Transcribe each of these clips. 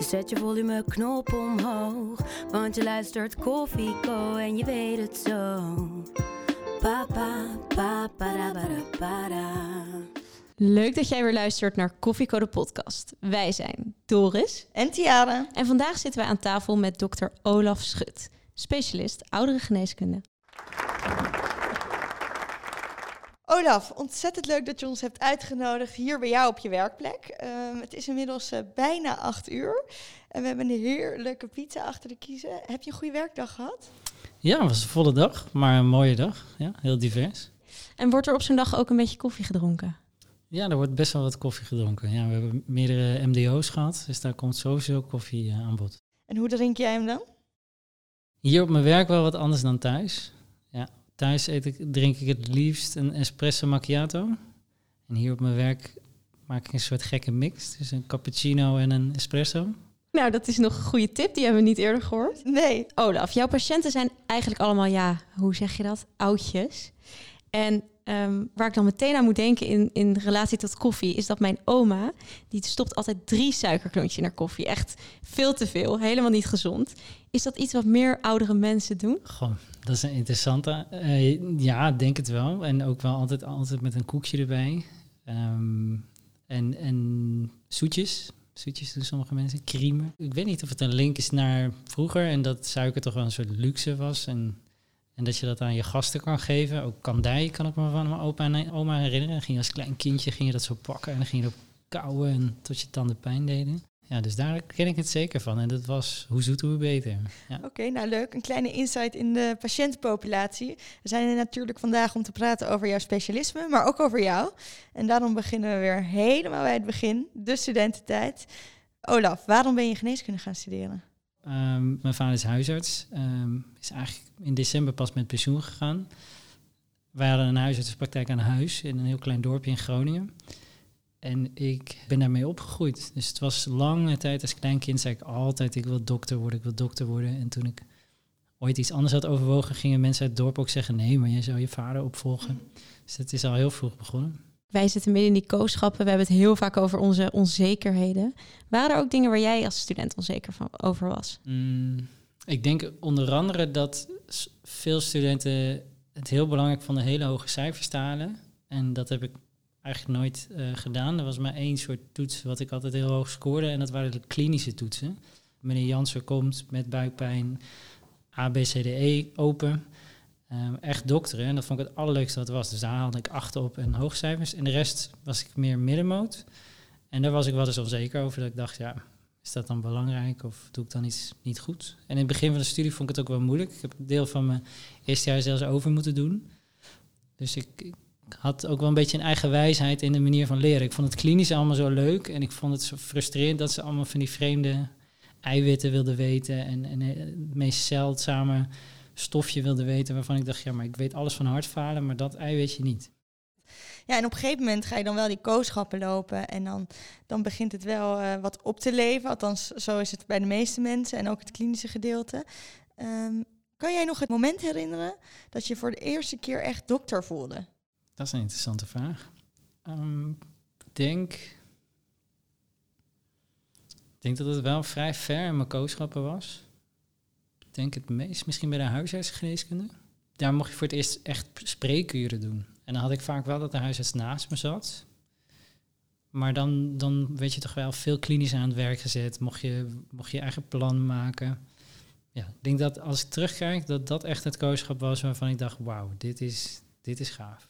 Zet je volumeknop omhoog. Want je luistert Koffieko en je weet het zo. Papa, papa, para, para. Leuk dat jij weer luistert naar Koffieko de podcast. Wij zijn Doris En Tiara. en vandaag zitten wij aan tafel met dokter Olaf Schut, specialist ouderengeneeskunde. Olaf, ontzettend leuk dat je ons hebt uitgenodigd hier bij jou op je werkplek. Ehm, het is inmiddels eh, bijna acht uur en we hebben een heerlijke pizza achter de kiezen. Heb je een goede werkdag gehad? Ja, het was een volle dag, maar een mooie dag. Ja, heel divers. En wordt er op zo'n dag ook een beetje koffie gedronken? Ja, er wordt best wel wat koffie gedronken. Ja, we hebben meerdere MDO's gehad, dus daar komt sowieso koffie eh, aan bod. En hoe drink jij hem dan? Hier op mijn werk wel wat anders dan thuis. Ja, thuis eet ik, drink ik het liefst een espresso macchiato. En hier op mijn werk maak ik een soort gekke mix. Dus een cappuccino en een espresso. Nou, dat is nog een goede tip, die hebben we niet eerder gehoord. Nee. Olaf, jouw patiënten zijn eigenlijk allemaal, ja, hoe zeg je dat? Oudjes. En ehm, waar ik dan meteen aan moet denken in, in relatie tot koffie, is dat mijn oma, die stopt altijd drie suikerklontjes in haar koffie. Echt veel te veel, helemaal niet gezond. Is dat iets wat meer oudere mensen doen? Goh, dat is een interessante. Eh, ja, denk het wel. En ook wel altijd, altijd met een koekje erbij. Ehm, en, en zoetjes. Zoetjes doen sommige mensen. Creamen. Ik weet niet of het een link is naar vroeger en dat suiker toch wel een soort luxe was. En, en dat je dat aan je gasten kan geven. Ook kandij kan ik me van mijn opa en oma herinneren. Ging je als klein kindje ging je dat zo pakken en dan ging je erop kauwen en tot je tanden pijn deden. Ja, dus daar ken ik het zeker van. En dat was hoe zoet, hoe beter. Ja. Oké, nou leuk. Een kleine insight in de patiëntenpopulatie. We zijn er natuurlijk vandaag om te praten over jouw specialisme, maar ook over jou. En daarom beginnen we weer helemaal bij het begin, de studententijd. Olaf, waarom ben je geneeskunde gaan studeren? Ehm, mijn vader is huisarts. Ehm, is eigenlijk in december pas met pensioen gegaan. Wij hadden een huisartspraktijk aan huis in een heel klein dorpje in Groningen. En ik ben daarmee opgegroeid. Dus het was lange tijd als klein kind zei ik altijd ik wil dokter worden, ik wil dokter worden. En toen ik ooit iets anders had overwogen, gingen mensen uit het dorp ook zeggen nee, maar je zou je vader opvolgen. Dus het is al heel vroeg begonnen. Wij zitten midden in die kooschappen, we hebben het heel vaak over onze onzekerheden. Waren er ook dingen waar jij als student onzeker van over was? Mm, ik denk onder andere dat veel studenten het heel belangrijk vonden hele hoge cijfers te halen. En dat heb ik eigenlijk nooit eh, gedaan. Er was maar één soort toets wat ik altijd heel hoog scoorde. En dat waren de klinische toetsen. Meneer Jansen komt met buikpijn, A, B, C, D, E open. Ehm, echt dokteren. En dat vond ik het allerleukste wat was. Dus daar haalde ik acht op en hoogcijfers. En de rest was ik meer middenmoot. En daar was ik wel eens onzeker over. Dat ik dacht, ja, is dat dan belangrijk of doe ik dan iets niet goed? En in het begin van de studie vond ik het ook wel moeilijk. Ik heb een deel van mijn eerste jaar zelfs over moeten doen. Dus ik, ik had ook wel een beetje een eigen wijsheid in de manier van leren. Ik vond het klinisch allemaal zo leuk en ik vond het zo frustrerend dat ze allemaal van die vreemde eiwitten wilden weten en, en eh, het meest zeldzame stofje wilden weten waarvan ik dacht, ja, maar ik weet alles van hartfalen, maar dat eiwitje niet. Ja, en op een gegeven moment ga je dan wel die kooschappen lopen en dan, dan begint het wel eh, wat op te leven. Althans, zo is het bij de meeste mensen en ook het klinische gedeelte. Ehm, kan jij nog het moment herinneren dat je voor de eerste keer echt dokter voelde? Dat is een interessante vraag. Ehm, ik denk, ik denk dat het wel vrij ver in mijn kooschappen was. Ik denk het meest misschien bij de huisartsgeneeskunde. Daar mocht je voor het eerst echt spreekuren doen. En dan had ik vaak wel dat de huisarts naast me zat. Maar dan, dan werd je toch wel veel klinisch aan het werk gezet. Mocht je, mocht je eigen plan maken. Ja, ik denk dat als ik terugkijk, dat dat echt het kooschap was waarvan ik dacht, wauw, dit is, dit is gaaf.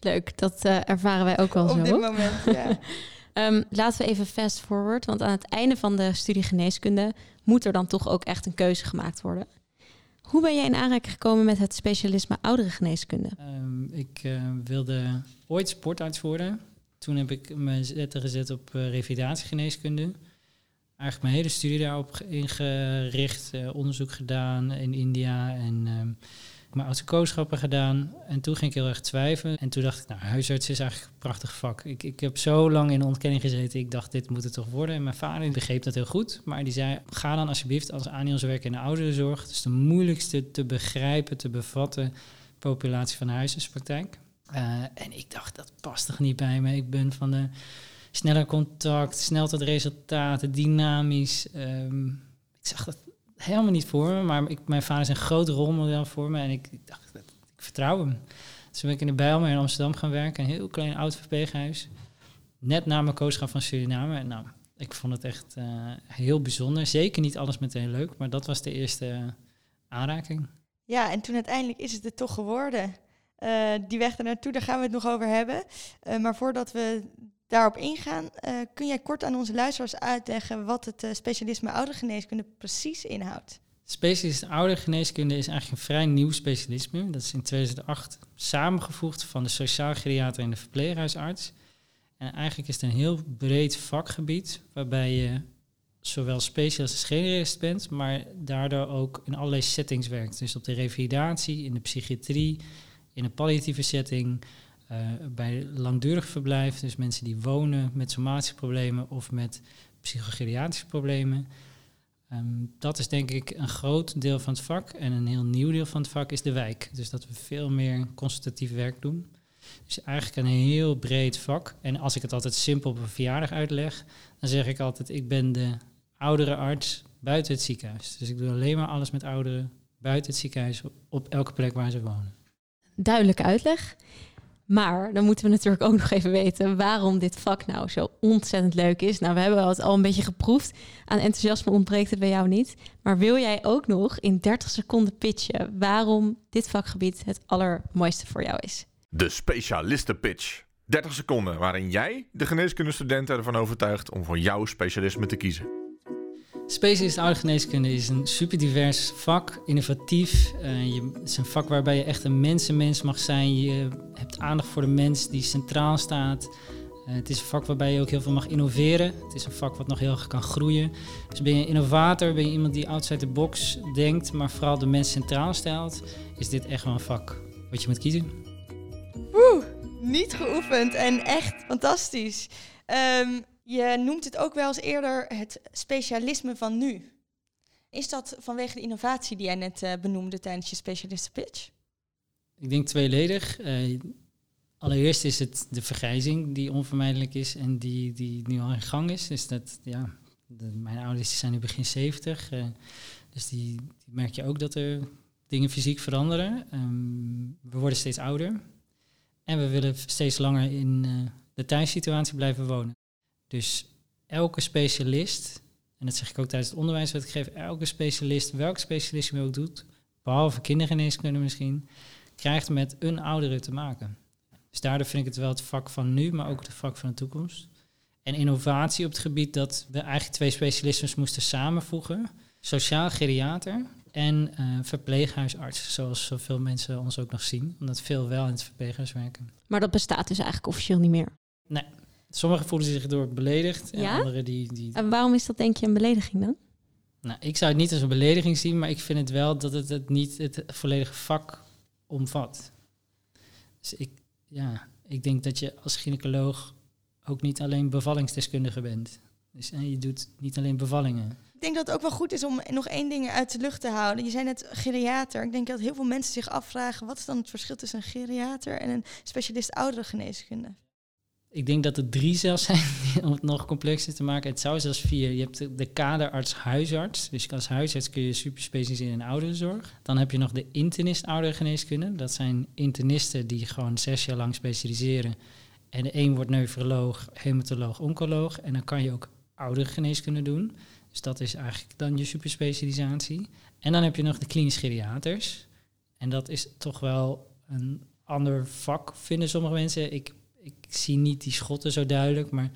Leuk, dat eh, ervaren wij ook wel op zo. dit moment, ja. Ehm, laten we even fast forward, want aan het einde van de studie geneeskunde moet er dan toch ook echt een keuze gemaakt worden. Hoe ben jij in aanraking gekomen met het specialisme ouderengeneeskunde? Ehm, ik eh, wilde ooit sportarts worden. Toen heb ik me zetten gezet op eh, revalidatiegeneeskunde. eigenlijk mijn hele studie daarop ingericht, uh, onderzoek gedaan in India en ehm, mijn autocooschappen gedaan. En toen ging ik heel erg twijfelen. En toen dacht ik, nou, huisarts is eigenlijk een prachtig vak. Ik, ik heb zo lang in ontkenning gezeten. Ik dacht, dit moet het toch worden. En mijn vader begreep dat heel goed. Maar die zei, ga dan alsjeblieft als Aniels werken in de ouderenzorg. Dus de moeilijkste te begrijpen, te bevatten populatie van de huisartspraktijk. Uh, en ik dacht, dat past toch niet bij me. Ik ben van de sneller contact, snel tot resultaten, dynamisch. Um, ik zag dat helemaal niet voor me, maar ik, mijn vader is een groot rolmodel voor me en ik, dacht, ik vertrouw hem. Dus ben ik in de Bijlmer in Amsterdam gaan werken, een heel klein oud verpleeghuis. Net na mijn kooschap van Suriname. En nou, ik vond het echt uh, heel bijzonder. Zeker niet alles meteen leuk, maar dat was de eerste aanraking. Ja, en toen uiteindelijk is het er toch geworden. Uh, die weg naartoe, daar gaan we het nog over hebben. maar voordat we daarop ingaan, uh, kun jij kort aan onze luisteraars uitleggen wat het uh, specialisme oudergeneeskunde precies inhoudt? Specialist oudergeneeskunde is eigenlijk een vrij nieuw specialisme. Dat is in 2008 samengevoegd van de sociaal geriater en de verpleeghuisarts. En eigenlijk is het een heel breed vakgebied waarbij je zowel specialist als generalist bent, maar daardoor ook in allerlei settings werkt. Dus op de revalidatie, in de psychiatrie, in een palliatieve setting, uh, bij langdurig verblijf, dus mensen die wonen met somatische problemen of met psychogeriatrische problemen. Um, dat is denk ik een groot deel van het vak. En een heel nieuw deel van het vak is de wijk. Dus dat we veel meer consultatief werk doen. Dus eigenlijk een heel breed vak. En als ik het altijd simpel op een verjaardag uitleg, dan zeg ik altijd: ik ben de oudere arts buiten het ziekenhuis. Dus ik doe alleen maar alles met ouderen buiten het ziekenhuis op elke plek waar ze wonen. Duidelijke uitleg. Maar dan moeten we natuurlijk ook nog even weten waarom dit vak nou zo ontzettend leuk is. Nou, we hebben het al een beetje geproefd. Aan enthousiasme ontbreekt het bij jou niet. Maar wil jij ook nog in 30 seconden pitchen waarom dit vakgebied het allermooiste voor jou is? De specialistenpitch. 30 seconden waarin jij de geneeskundestudenten ervan overtuigt om voor jouw specialisme te kiezen. Specialist oudergeneeskunde is een super divers vak, innovatief. Uh, je, het is een vak waarbij je echt een mensenmens mag zijn. Je hebt aandacht voor de mens die centraal staat. Uh, het is een vak waarbij je ook heel veel mag innoveren. Het is een vak wat nog heel erg kan groeien. Dus ben je een innovator, ben je iemand die outside the box denkt, maar vooral de mens centraal stelt, is dit echt wel een vak wat je moet kiezen. Oeh, niet geoefend en echt fantastisch. Um, je noemt het ook wel eens eerder het specialisme van nu. Is dat vanwege de innovatie die jij net uh, benoemde tijdens je specialistenpitch? Ik denk tweeledig. Uh, allereerst is het de vergrijzing die onvermijdelijk is en die, die nu al in gang is. Dus dat, ja, mijn ouders zijn nu begin 70. Uh, eh, dus die, die, merk je ook dat er dingen fysiek veranderen. Um, we worden steeds ouder. En we willen steeds langer in de thuissituatie blijven wonen. Dus elke specialist, en dat zeg ik ook tijdens het onderwijs wat ik geef, elke specialist, welke specialist je ook doet, behalve kindergeneeskunde misschien, krijgt met een oudere te maken. Dus daardoor vind ik het wel het vak van nu, maar ook het vak van de toekomst. En innovatie op het gebied dat we eigenlijk twee specialisten moesten samenvoegen. Sociaal geriater en uh, verpleeghuisarts, zoals zoveel mensen ons ook nog zien. Omdat veel wel in het verpleeghuis werken. Maar dat bestaat dus eigenlijk officieel niet meer? Nee, Sommigen voelen zich door beledigd en anderen die, die... En waarom is dat denk je een belediging dan? Nou, ik zou het niet als een belediging zien, maar ik vind het wel dat het, het niet het volledige vak omvat. Dus ik, ja, ik denk dat je als gynaecoloog ook niet alleen bevallingsdeskundige bent. Dus en je doet niet alleen bevallingen. Ik denk dat het ook wel goed is om nog één ding uit de lucht te houden. Je zei net geriater. Ik denk dat heel veel mensen zich afvragen... wat is dan het verschil tussen een geriater en een specialist ouderengeneeskunde? Ik denk dat er drie zelfs zijn om het nog complexer te maken. Het zou zelfs vier. Je hebt de, kaderarts huisarts. Dus als huisarts kun je super specialiseren in ouderenzorg. Dan heb je nog de internist oudergeneeskunde. Dat zijn internisten die gewoon zes jaar lang specialiseren. En de een wordt neuroloog, hematoloog, oncoloog. En dan kan je ook oudergeneeskunde doen. Dus dat is eigenlijk dan je superspecialisatie. En dan heb je nog de klinisch geriaters. En dat is toch wel een ander vak, vinden sommige mensen. Ik ik zie niet die schotten zo duidelijk, maar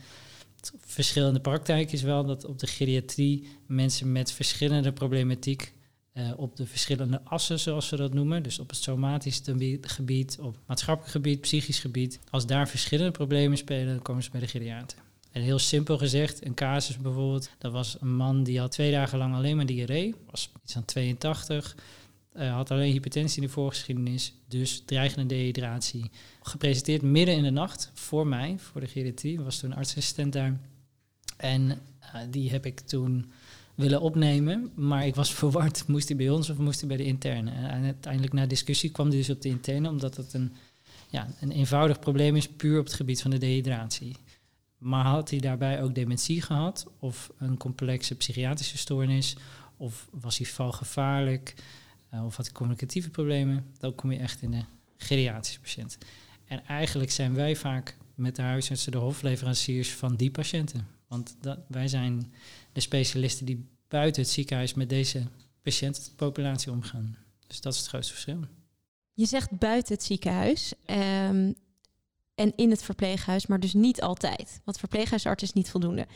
het verschil in de praktijk is wel dat op de geriatrie mensen met verschillende problematiek uh, op de verschillende assen, zoals ze dat noemen, dus op het somatisch gebied, op maatschappelijk gebied, psychisch gebied, als daar verschillende problemen spelen, dan komen ze bij de geriater. En heel simpel gezegd, een casus bijvoorbeeld, dat was een man die had twee dagen lang alleen maar diarree, was iets aan 82, uh, had alleen hypertensie in de voorgeschiedenis, dus dreigende dehydratie. Gepresenteerd midden in de nacht voor mij, voor de geriatrie, was toen artsassistent daar. En uh, die heb ik toen willen opnemen, maar ik was verward. Moest hij bij ons of moest hij bij de interne? En uiteindelijk na discussie kwam hij dus op de interne, omdat het een, ja, een eenvoudig probleem is, puur op het gebied van de dehydratie. Maar had hij daarbij ook dementie gehad, of een complexe psychiatrische stoornis, of was hij valgevaarlijk, of had communicatieve problemen, dan kom je echt in de geriatrische patiënt. En eigenlijk zijn wij vaak met de huisartsen de hofleveranciers van die patiënten. Want dat, wij zijn de specialisten die buiten het ziekenhuis met deze patiëntenpopulatie omgaan. Dus dat is het grootste verschil. Je zegt buiten het ziekenhuis um, en in het verpleeghuis, maar dus niet altijd. Want verpleeghuisarts is niet voldoende.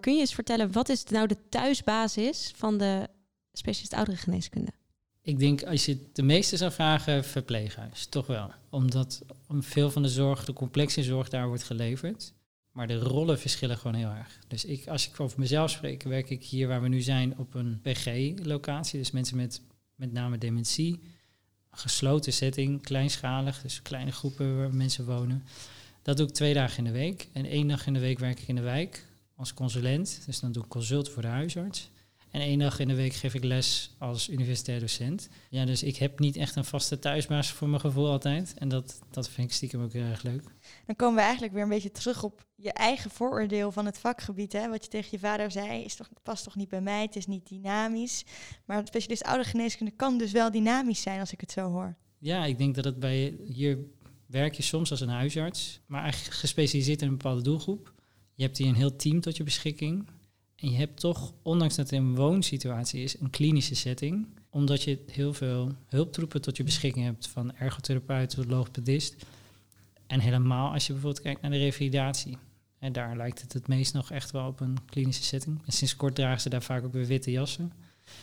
Kun je eens vertellen, wat is nou de thuisbasis van de specialist ouderengeneeskunde? Ik denk als je de meeste zou vragen, verpleeghuis, toch wel. Omdat veel van de zorg, de complexe zorg daar wordt geleverd. Maar de rollen verschillen gewoon heel erg. Dus ik, als ik over mezelf spreek, werk ik hier waar we nu zijn op een PG-locatie. Dus mensen met met name dementie. Gesloten setting, kleinschalig, dus kleine groepen waar mensen wonen. Dat doe ik twee dagen in de week. En één dag in de week werk ik in de wijk als consulent. Dus dan doe ik consult voor de huisarts. En één dag in de week geef ik les als universitair docent. Ja, dus ik heb niet echt een vaste thuisbasis voor mijn gevoel altijd. En dat, dat vind ik stiekem ook heel erg leuk. Dan komen we eigenlijk weer een beetje terug op je eigen vooroordeel van het vakgebied. Hè? Wat je tegen je vader zei, is toch, past toch niet bij mij, het is niet dynamisch. Maar specialist oudergeneeskunde kan dus wel dynamisch zijn als ik het zo hoor. Ja, ik denk dat het bij hier werk je soms als een huisarts, maar eigenlijk gespecialiseerd in een bepaalde doelgroep. Je hebt hier een heel team tot je beschikking. En je hebt toch, ondanks dat het een woonsituatie is, een klinische setting. Omdat je heel veel hulptroepen tot je beschikking hebt, van ergotherapeut tot logopedist. En helemaal als je bijvoorbeeld kijkt naar de revalidatie. En daar lijkt het het meest nog echt wel op een klinische setting. En sinds kort dragen ze daar vaak ook weer witte jassen.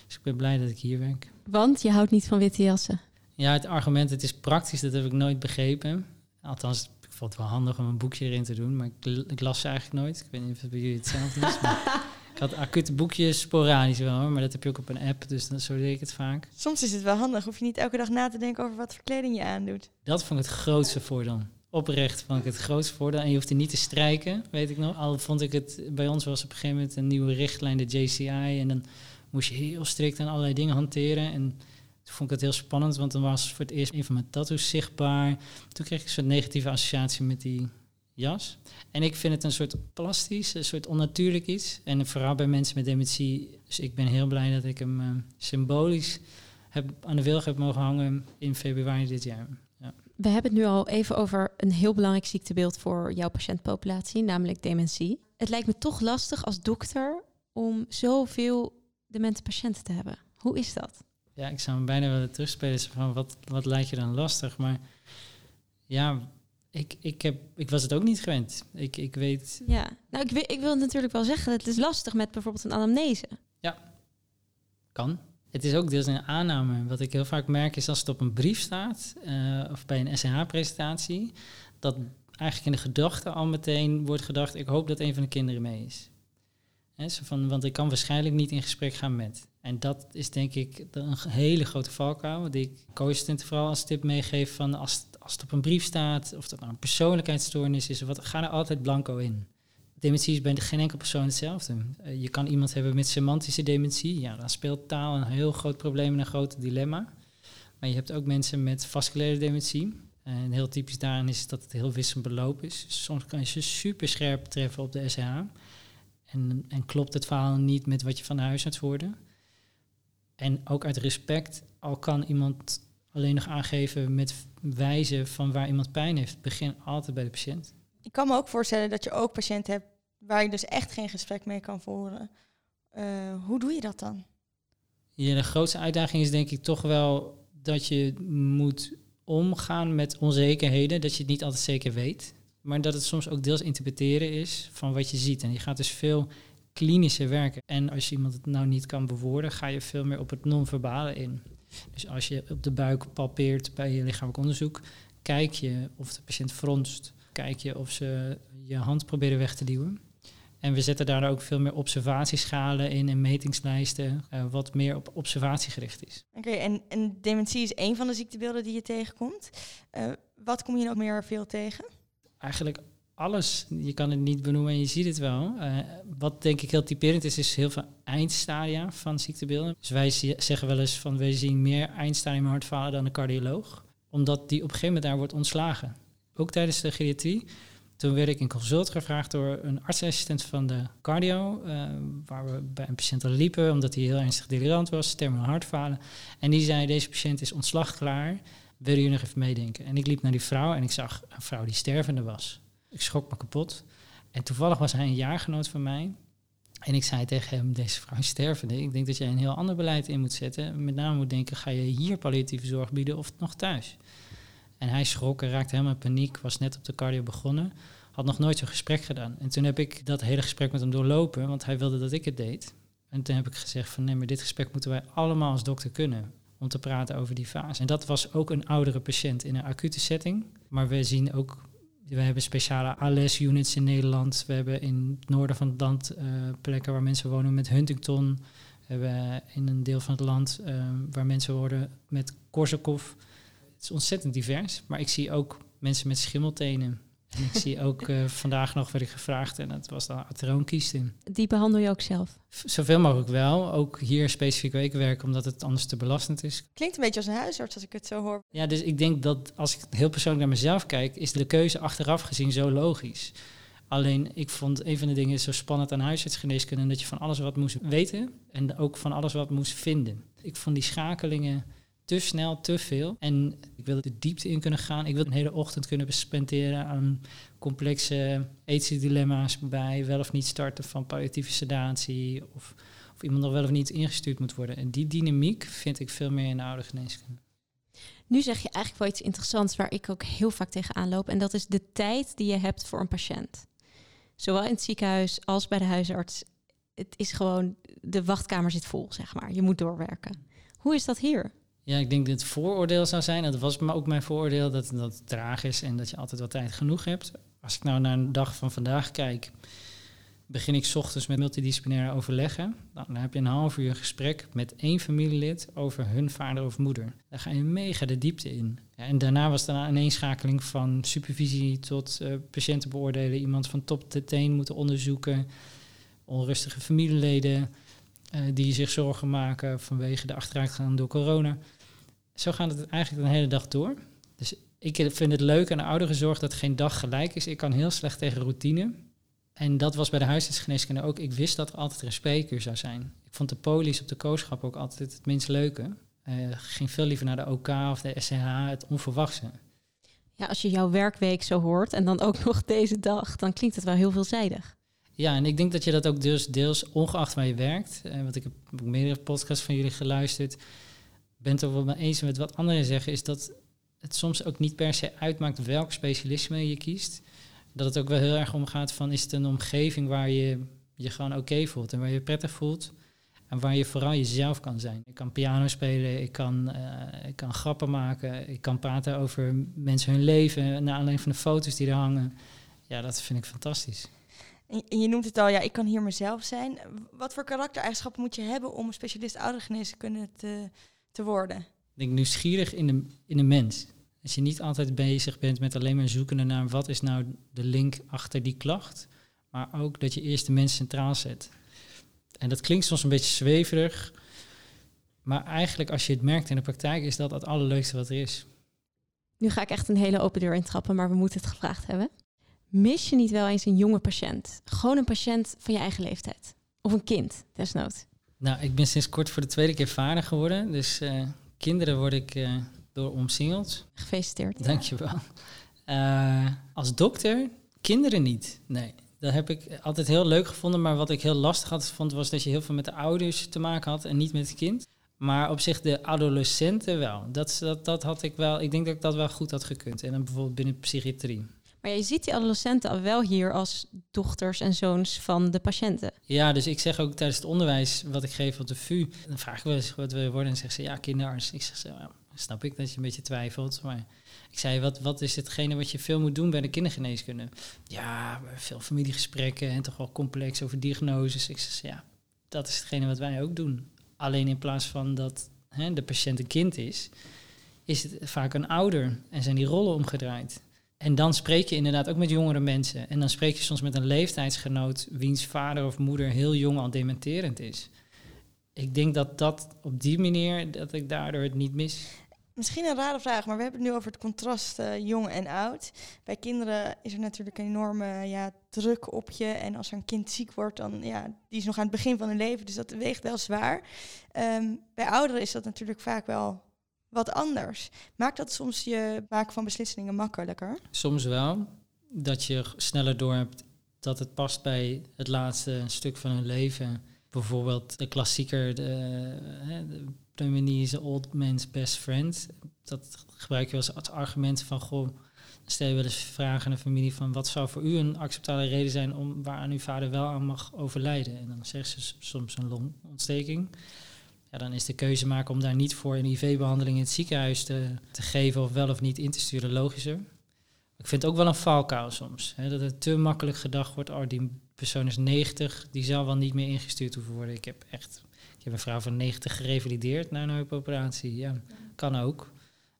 Dus ik ben blij dat ik hier werk. Want je houdt niet van witte jassen? Ja, het argument, het is praktisch, dat heb ik nooit begrepen. Althans, ik vond het wel handig om een boekje erin te doen, maar ik, ik las ze eigenlijk nooit. Ik weet niet of het bij jullie hetzelfde is. Maar ik had acute boekjes sporadisch wel, maar dat heb je ook op een app, dus dan, zo deed ik het vaak. Soms is het wel handig, hoef je niet elke dag na te denken over wat voor kleding je aandoet. Dat vond ik het grootste voordeel. Oprecht vond ik het grootste voordeel. En je hoeft er niet te strijken, weet ik nog. Al vond ik het, bij ons was op een gegeven moment een nieuwe richtlijn, de JCI. En dan moest je heel strikt aan allerlei dingen hanteren. En toen vond ik het heel spannend, want dan was voor het eerst een van mijn tattoos zichtbaar. Toen kreeg ik een soort negatieve associatie met die jas. En ik vind het een soort plastisch, een soort onnatuurlijk iets. En vooral bij mensen met dementie. Dus ik ben heel blij dat ik hem uh, symbolisch heb, aan de wilg heb mogen hangen in februari dit jaar. Ja. We hebben het nu al even over een heel belangrijk ziektebeeld voor jouw patiëntpopulatie, namelijk dementie. Het lijkt me toch lastig als dokter om zoveel demente patiënten te hebben. Hoe is dat? Ja, ik zou hem bijna willen terugspelen van wat, wat lijkt je dan lastig? Maar ja, ik, ik, heb, ik was het ook niet gewend. Ik, ik weet. Ja, nou, ik, wil, ik wil natuurlijk wel zeggen, het is lastig met bijvoorbeeld een anamnese. Ja, kan. Het is ook deels een aanname. Wat ik heel vaak merk is als het op een brief staat, uh, of bij een SNH-presentatie, dat eigenlijk in de gedachte al meteen wordt gedacht: ik hoop dat een van de kinderen mee is. He, van, want ik kan waarschijnlijk niet in gesprek gaan met. En dat is denk ik een hele grote valkuil, die ik co-assistenten vooral als tip meegeef van als als het op een brief staat, of dat nou een persoonlijkheidsstoornis is, wat, ga er altijd blanco in. Dementie is bij geen enkel persoon hetzelfde. Uh, je kan iemand hebben met semantische dementie, ja, dan speelt taal een heel groot probleem en een groot dilemma. Maar je hebt ook mensen met vasculaire dementie. En heel typisch daarin is dat het heel wisselend beloop is. Soms kan je ze super scherp treffen op de SH. En, en klopt het verhaal niet met wat je van de huisarts hoorde. En ook uit respect, al kan iemand alleen nog aangeven met wijzen van waar iemand pijn heeft. Begin altijd bij de patiënt. Ik kan me ook voorstellen dat je ook patiënten hebt waar je dus echt geen gesprek mee kan voeren. Uh, hoe doe je dat dan? Ja, de grootste uitdaging is denk ik toch wel dat je moet omgaan met onzekerheden, dat je het niet altijd zeker weet, maar dat het soms ook deels interpreteren is van wat je ziet. En je gaat dus veel klinischer werken. En als je iemand het nou niet kan bewoorden, ga je veel meer op het non-verbale in. Dus als je op de buik palpeert bij je lichamelijk onderzoek, kijk je of de patiënt fronst. Kijk je of ze je hand proberen weg te duwen. En we zetten daar ook veel meer observatieschalen in en metingslijsten, uh, wat meer op observatie gericht is. Oké, en, en dementie is één van de ziektebeelden die je tegenkomt. Uh, wat kom je nog meer veel tegen? Eigenlijk alles. Je kan het niet benoemen en je ziet het wel. Uh, wat denk ik heel typerend is, is heel veel eindstadia van ziektebeelden. Dus wij zeggen wel eens van, wij zien meer eindstadium hartfalen dan een cardioloog. Omdat die op een gegeven moment daar wordt ontslagen. Ook tijdens de geriatrie toen werd ik in consult gevraagd door een artsassistent van de cardio, uh, waar we bij een patiënt al liepen, omdat hij heel ernstig delirant was, terminal hartfalen. En die zei, deze patiënt is ontslagklaar, wil je nog even meedenken? En ik liep naar die vrouw en ik zag een vrouw die stervende was. Ik schrok me kapot. En toevallig was hij een jaargenoot van mij. En ik zei tegen hem, deze vrouw is stervende. Ik denk dat jij een heel ander beleid in moet zetten. Met name moet denken, ga je hier palliatieve zorg bieden of nog thuis? En hij schrok en raakte helemaal in paniek, was net op de cardio begonnen, had nog nooit zo'n gesprek gedaan. En toen heb ik dat hele gesprek met hem doorlopen, want hij wilde dat ik het deed. En toen heb ik gezegd van nee, maar dit gesprek moeten wij allemaal als dokter kunnen om te praten over die fase. En dat was ook een oudere patiënt in een acute setting. Maar we zien ook, we hebben speciale ALS-units in Nederland. We hebben in het noorden van het land uh, plekken waar mensen wonen met Huntington. We hebben in een deel van het land uh, waar mensen worden met Korsakoff. Het is ontzettend divers, maar ik zie ook mensen met schimmeltenen. En ik zie ook uh, vandaag nog werd ik gevraagd en het was dan ateroonkiestin. Die behandel je ook zelf? Zoveel mogelijk wel. Ook hier specifiek weekwerk, omdat het anders te belastend is. Klinkt een beetje als een huisarts als ik het zo hoor. Ja, dus ik denk dat als ik heel persoonlijk naar mezelf kijk, is de keuze achteraf gezien zo logisch. Alleen ik vond een van de dingen zo spannend aan huisartsgeneeskunde dat je van alles wat moest weten en ook van alles wat moest vinden. Ik vond die schakelingen te snel, te veel. En ik wil de diepte in kunnen gaan. Ik wil een hele ochtend kunnen spenderen aan complexe ethische dilemma's bij wel of niet starten van palliatieve sedatie. Of, of iemand nog wel of niet ingestuurd moet worden. En die dynamiek vind ik veel meer in de oude geneeskunde. Nu zeg je eigenlijk wel iets interessants waar ik ook heel vaak tegenaan loop. En dat is de tijd die je hebt voor een patiënt. Zowel in het ziekenhuis als bij de huisarts. Het is gewoon, de wachtkamer zit vol, zeg maar. Je moet doorwerken. Hoe is dat hier? Ja, ik denk dat het vooroordeel zou zijn. Dat was maar ook mijn vooroordeel dat, dat het traag is en dat je altijd wat tijd genoeg hebt. Als ik nou naar een dag van vandaag kijk, begin ik ochtends met multidisciplinaire overleggen. Dan heb je een half uur gesprek met één familielid over hun vader of moeder. Daar ga je mega de diepte in. Ja, en daarna was er een ineenschakeling van supervisie tot uh, patiënten beoordelen, iemand van top tot teen moeten onderzoeken, onrustige familieleden. Uh, die zich zorgen maken vanwege de achteruitgang door corona zo gaat het eigenlijk de hele dag door. Dus ik vind het leuk aan de ouderenzorg dat geen dag gelijk is. Ik kan heel slecht tegen routine. En dat was bij de huisartsgeneeskunde ook. Ik wist dat er altijd een spreekuur zou zijn. Ik vond de polies op de kooschap ook altijd het minst leuke. Uh, ging veel liever naar de OK of de SCH, het onverwachte. Ja, als je jouw werkweek zo hoort en dan ook nog deze dag, dan klinkt het wel heel veelzijdig. Ja, en ik denk dat je dat ook dus deels ongeacht waar je werkt. Uh, want ik heb meerdere podcasts van jullie geluisterd ben het er wel mee eens met wat anderen zeggen, is dat het soms ook niet per se uitmaakt welk specialisme je kiest. Dat het ook wel heel erg omgaat van is het een omgeving waar je je gewoon oké voelt en waar je prettig voelt. En waar je vooral jezelf kan zijn. Ik kan piano spelen, ik kan, uh, ik kan grappen maken, ik kan praten over mensen hun leven naar aanleiding van de foto's die er hangen. Ja, dat vind ik fantastisch. En je noemt het al, ja, ik kan hier mezelf zijn. Wat voor karaktereigenschappen moet je hebben om een specialist oudergeneeskunde te, te worden? Ik denk nieuwsgierig in de, in de mens. Als je niet altijd bezig bent met alleen maar zoeken naar wat is nou de link achter die klacht, maar ook dat je eerst de mens centraal zet. En dat klinkt soms een beetje zweverig, maar eigenlijk als je het merkt in de praktijk is dat het allerleukste wat er is. Nu ga ik echt een hele open deur intrappen, maar we moeten het gevraagd hebben. Mis je niet wel eens een jonge patiënt? Gewoon een patiënt van je eigen leeftijd. Of een kind, desnoods. Nou, ik ben sinds kort voor de tweede keer vader geworden. Dus uh, kinderen word ik uh, door omsingeld. Gefeliciteerd. Dankjewel. Uh, als dokter, kinderen niet. Nee, dat heb ik altijd heel leuk gevonden. Maar wat ik heel lastig had vond, was dat je heel veel met de ouders te maken had en niet met het kind. Maar op zich de adolescenten wel. Dat, dat, dat had ik wel. Ik denk dat ik dat wel goed had gekund. En dan bijvoorbeeld binnen psychiatrie. Maar je ziet die adolescenten al wel hier als dochters en zoons van de patiënten. Ja, dus ik zeg ook tijdens het onderwijs wat ik geef op de VU, dan vraag ik wel eens wat we worden en zeggen ze ja, kinderarts. Ik zeg zo, ja, snap ik dat je een beetje twijfelt, maar ik zei, wat, wat is hetgene wat je veel moet doen bij de kindergeneeskunde? Ja, veel familiegesprekken en toch wel complex over diagnoses. Ik zeg, ja, dat is hetgene wat wij ook doen. Alleen in plaats van dat hè, de patiënt een kind is, is het vaak een ouder en zijn die rollen omgedraaid. En dan spreek je inderdaad ook met jongere mensen. En dan spreek je soms met een leeftijdsgenoot wiens vader of moeder heel jong al dementerend is. Ik denk dat dat op die manier, dat ik daardoor het niet mis. Misschien een rare vraag, maar we hebben het nu over het contrast uh, jong en oud. Bij kinderen is er natuurlijk een enorme ja, druk op je. En als een kind ziek wordt, dan ja, die is nog aan het begin van hun leven, dus dat weegt wel zwaar. Um, bij ouderen is dat natuurlijk vaak wel wat anders. Maakt dat soms je maken van beslissingen makkelijker? Soms wel. Dat je sneller door hebt dat het past bij het laatste stuk van hun leven. Bijvoorbeeld de klassieker, de, de is old man's best friend. Dat gebruik je als, als argument van, goh, stel je wel eens vragen aan de familie van wat zou voor u een acceptabele reden zijn om waaraan uw vader wel aan mag overlijden. En dan zeggen ze soms een longontsteking dan is de keuze maken om daar niet voor een IV-behandeling in het ziekenhuis te, te geven of wel of niet in te sturen logischer. Ik vind het ook wel een valkuil soms. Hè, dat het te makkelijk gedacht wordt, oh die persoon is 90, die zal wel niet meer ingestuurd hoeven worden. Ik heb echt, ik heb een vrouw van 90 gerevalideerd na een heupoperatie. Ja, kan ook.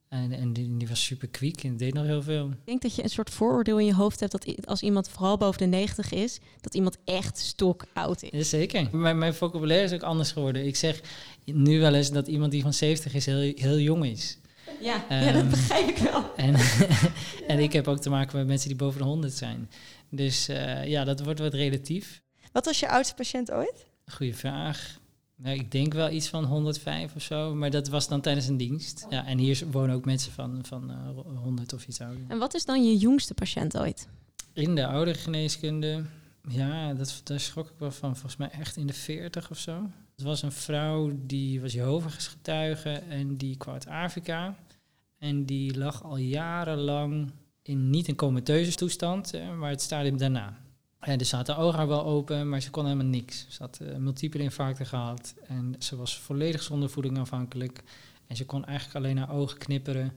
En, en die, die, was super kwiek en deed nog heel veel. Ik denk dat je een soort vooroordeel in je hoofd hebt dat als iemand vooral boven de 90 is, dat iemand echt stok oud is. Ja, zeker. Mijn, mijn vocabulaire is ook anders geworden. Ik zeg nu wel eens dat iemand die van 70 is heel, heel jong is. Ja, ja, dat ehm, begrijp ik wel. En, en ik heb ook te maken met mensen die boven de 100 zijn. Dus uh, ja, dat wordt wat relatief. Wat was je oudste patiënt ooit? Goeie vraag. Nou, ik denk wel iets van 105 of zo, maar dat was dan tijdens een dienst. Ja, en hier wonen ook mensen van, van uh, eh, 100 of iets ouder. En wat is dan je jongste patiënt ooit? In de oudergeneeskunde, ja, dat, daar schrok ik wel van. Volgens mij echt in de 40 of zo. Het was een vrouw die was Jehovah's getuige en die kwam uit Afrika. En die lag al jarenlang in niet een comateuze toestand, maar het stadium daarna. En dus ze had haar ogen wel open, maar ze kon helemaal niks. Ze had uh, multiple infarcten gehad en ze was volledig zonder voeding afhankelijk. En ze kon eigenlijk alleen haar ogen knipperen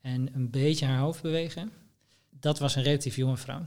en een beetje haar hoofd bewegen. Dat was een relatief jonge vrouw.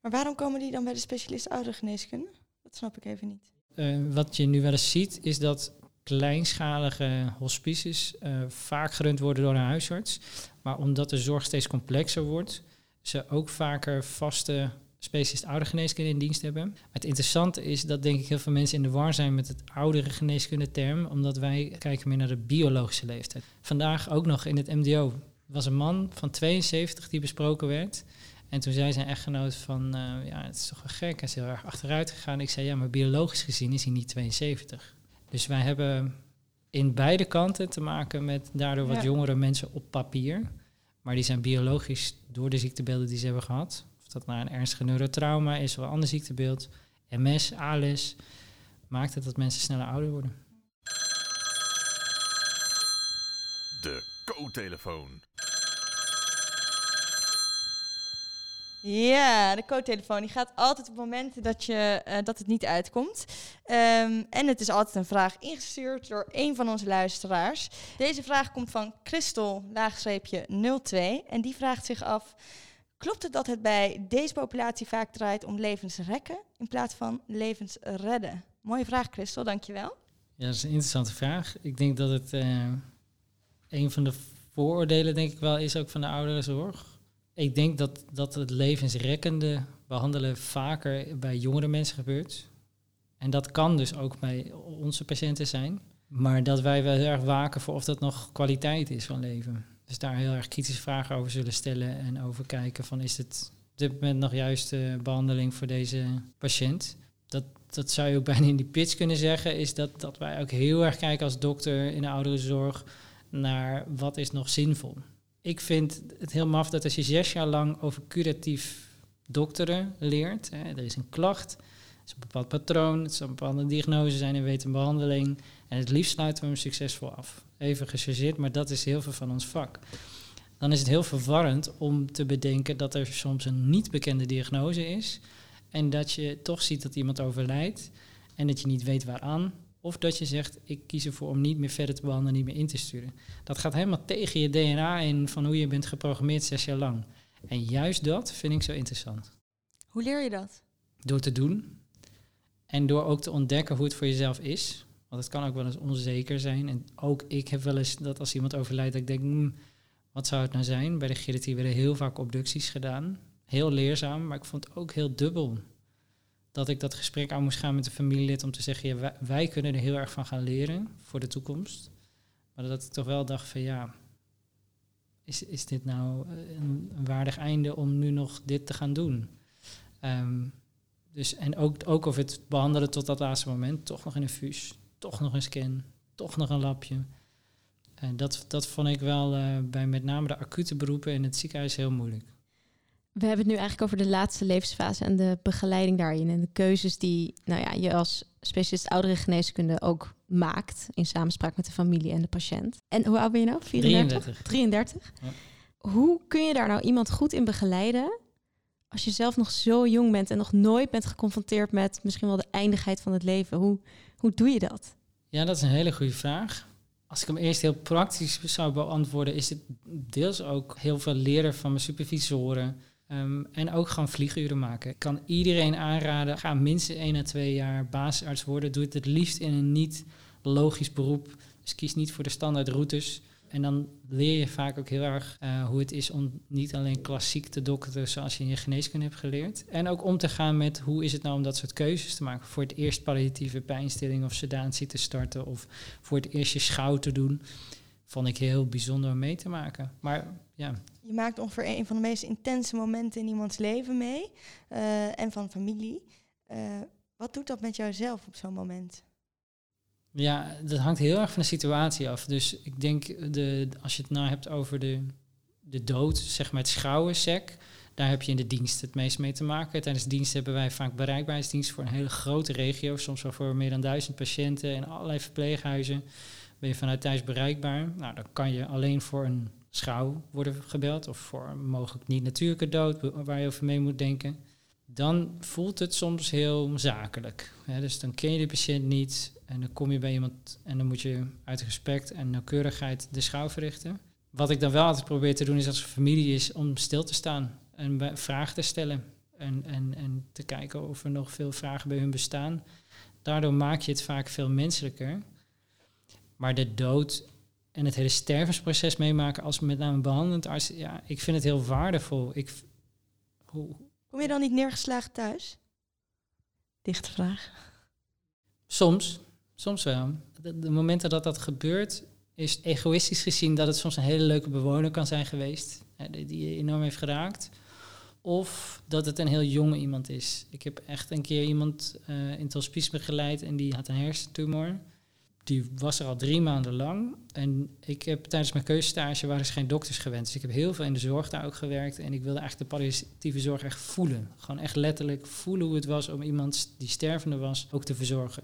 Maar waarom komen die dan bij de specialist oudergeneeskunde? Dat snap ik even niet. Uh, wat je nu wel eens ziet, is dat kleinschalige hospices uh, vaak gerund worden door een huisarts. Maar omdat de zorg steeds complexer wordt, ze ook vaker vaste specialist oudergeneeskunde in dienst hebben. Maar het interessante is dat denk ik heel veel mensen in de war zijn met het oudere geneeskunde term, omdat wij kijken meer naar de biologische leeftijd. Vandaag ook nog in het MDO was een man van 72 die besproken werd. En toen zei zijn echtgenoot van, uh, ja, het is toch wel gek, hij is heel erg achteruit gegaan. Ik zei, ja, maar biologisch gezien is hij niet 72. Dus wij hebben in beide kanten te maken met daardoor wat jongere mensen op papier. Maar die zijn biologisch door de ziektebeelden die ze hebben gehad, dat nou een ernstige neurotrauma is of een ander ziektebeeld, MS, ALS, maakt het dat mensen sneller ouder worden. De co-telefoon. Ja, de co-telefoon die gaat altijd op momenten dat, je, uh, dat het niet uitkomt. Um, en het is altijd een vraag ingestuurd door een van onze luisteraars. Deze vraag komt van Christel, laagstreepje 02. En die vraagt zich af... Klopt het dat het bij deze populatie vaak draait om levensrekken in plaats van levensredden? Mooie vraag, Christel, dankjewel. Ja, dat is een interessante vraag. Ik denk dat het uh, een van de vooroordelen, denk ik wel, is ook van de ouderenzorg. Ik denk dat, dat het levensrekkende behandelen vaker bij jongere mensen gebeurt. En dat kan dus ook bij onze patiënten zijn. Maar dat wij wel heel erg waken voor of dat nog kwaliteit is van leven. Dus daar heel erg kritische vragen over zullen stellen en over kijken van is het op dit moment nog juist de behandeling voor deze patiënt. Dat, dat zou je ook bijna in die pitch kunnen zeggen, is dat, dat wij ook heel erg kijken als dokter in de ouderenzorg naar wat is nog zinvol. Ik vind het heel maf dat als je zes jaar lang over curatief dokteren leert, hè, er is een klacht, is een bepaald patroon, het zal een bepaalde diagnose zijn en weet een behandeling. En het liefst sluiten we hem succesvol af even gechargeerd, maar dat is heel veel van ons vak. dan is het heel verwarrend om te bedenken dat er soms een niet bekende diagnose is. En dat je toch ziet dat iemand overlijdt en dat je niet weet waaraan. Of dat je zegt, ik kies ervoor om niet meer verder te behandelen, niet meer in te sturen. Dat gaat helemaal tegen je DNA in van hoe je bent geprogrammeerd zes jaar lang. En juist dat vind ik zo interessant. Hoe leer je dat? Door te doen. En door ook te ontdekken hoe het voor jezelf is. Want het kan ook wel eens onzeker zijn. En ook ik heb wel eens dat als iemand overlijdt, dat ik denk, hmm, wat zou het nou zijn? Bij de Gerrit werden heel vaak obducties gedaan. Heel leerzaam, maar ik vond het ook heel dubbel. Dat ik dat gesprek aan moest gaan met de familielid om te zeggen, ja, wij, kunnen er heel erg van gaan leren voor de toekomst. Maar dat ik toch wel dacht van ja, is, is dit nou een, een waardig einde om nu nog dit te gaan doen? Ehm, dus, en ook, ook of het behandelen tot dat laatste moment, toch nog een infuus, toch nog een scan, toch nog een lapje. En dat, dat vond ik wel uh, bij met name de acute beroepen in het ziekenhuis heel moeilijk. We hebben het nu eigenlijk over de laatste levensfase en de begeleiding daarin. En de keuzes die nou ja, je als specialist oudere geneeskunde ook maakt. In samenspraak met de familie en de patiënt. En hoe oud ben je nou? 34? 33. Ja. Hoe kun je daar nou iemand goed in begeleiden als je zelf nog zo jong bent en nog nooit bent geconfronteerd met misschien wel de eindigheid van het leven, hoe, hoe doe je dat? Ja, dat is een hele goede vraag. Als ik hem eerst heel praktisch zou beantwoorden, is het deels ook heel veel leren van mijn supervisoren. Um, en ook gewoon vlieguren maken. Ik kan iedereen aanraden, ga minstens 1 à 2 jaar basisarts worden. Doe het het liefst in een niet logisch beroep. Dus kies niet voor de standaard routes. En dan leer je vaak ook heel erg uh, hoe het is om niet alleen klassiek te dokteren zoals je in je geneeskunde hebt geleerd. En ook om te gaan met hoe is het nou om dat soort keuzes te maken. Voor het eerst palliatieve pijnstilling of sedatie te starten of voor het eerst je schouw te doen. Vond ik heel bijzonder om mee te maken. Maar ja. Je maakt ongeveer een van de meest intense momenten in iemands leven mee. Uh, en van familie. Uh, wat doet dat met jouzelf op zo'n moment? Ja, dat hangt heel erg van de situatie af. Dus ik denk, de, als je het nou hebt over de, de dood, zeg maar het schouwensec, daar heb je in de dienst het meest mee te maken. Tijdens de dienst hebben wij vaak bereikbaarheidsdienst voor een hele grote regio, soms wel voor meer dan duizend patiënten en allerlei verpleeghuizen. Ben je vanuit thuis bereikbaar? Nou, dan kan je alleen voor een schouw worden gebeld of voor mogelijk niet natuurlijke dood waar je over mee moet denken. Dan voelt het soms heel zakelijk. dus dan ken je de patiënt niet, en dan kom je bij iemand en dan moet je uit respect en nauwkeurigheid de schouw verrichten. Wat ik dan wel altijd probeer te doen is als familie is om stil te staan en vragen te stellen. En, en, en te kijken of er nog veel vragen bij hun bestaan. Daardoor maak je het vaak veel menselijker. Maar de dood en het hele stervensproces meemaken als met name behandelend arts, ja, ik vind het heel waardevol. Ik, hoe, Kom je dan niet neergeslagen thuis? Dichte vraag. Soms. Soms wel. De, momenten dat dat gebeurt, is egoïstisch gezien dat het soms een hele leuke bewoner kan zijn geweest, hè, die je enorm heeft geraakt. Of dat het een heel jonge iemand is. Ik heb echt een keer iemand uh, in het hospice begeleid en die had een hersentumor. Die was er al drie maanden lang. En ik heb tijdens mijn keuzestage waren er geen dokters gewend. Dus ik heb heel veel in de zorg daar ook gewerkt. En ik wilde eigenlijk de palliatieve zorg echt voelen. Gewoon echt letterlijk voelen hoe het was om iemand die stervende was ook te verzorgen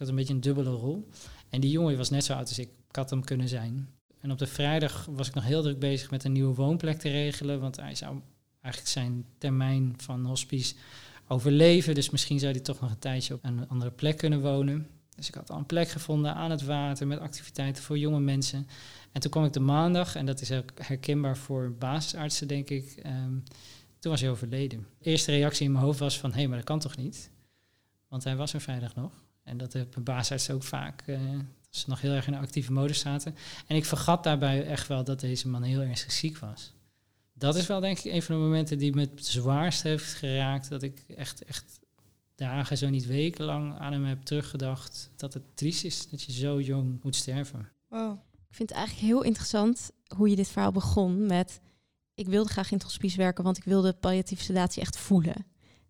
had een beetje een dubbele rol. En die jongen was net zo oud als ik. Ik had hem kunnen zijn. En op de vrijdag was ik nog heel druk bezig met een nieuwe woonplek te regelen. Want hij zou eigenlijk zijn termijn van hospice overleven. Dus misschien zou hij toch nog een tijdje op een andere plek kunnen wonen. Dus ik had al een plek gevonden aan het water met activiteiten voor jonge mensen. En toen kwam ik de maandag, en dat is ook herkenbaar voor basisartsen, denk ik. Um, toen was hij overleden. De eerste reactie in mijn hoofd was van, hé, hey, maar dat kan toch niet? Want hij was er vrijdag nog. En dat hebben baasartsen ook vaak, uh, dat ze nog heel erg in een actieve mode zaten. En ik vergat daarbij echt wel dat deze man heel ernstig ziek was. Dat is wel denk ik een van de momenten die me het zwaarst heeft geraakt. Dat ik echt, echt dagen, zo niet wekenlang aan hem heb teruggedacht. Dat het triest is dat je zo jong moet sterven. Wow. Ik vind het eigenlijk heel interessant hoe je dit verhaal begon met... Ik wilde graag in het hospice werken, want ik wilde palliatieve sedatie echt voelen.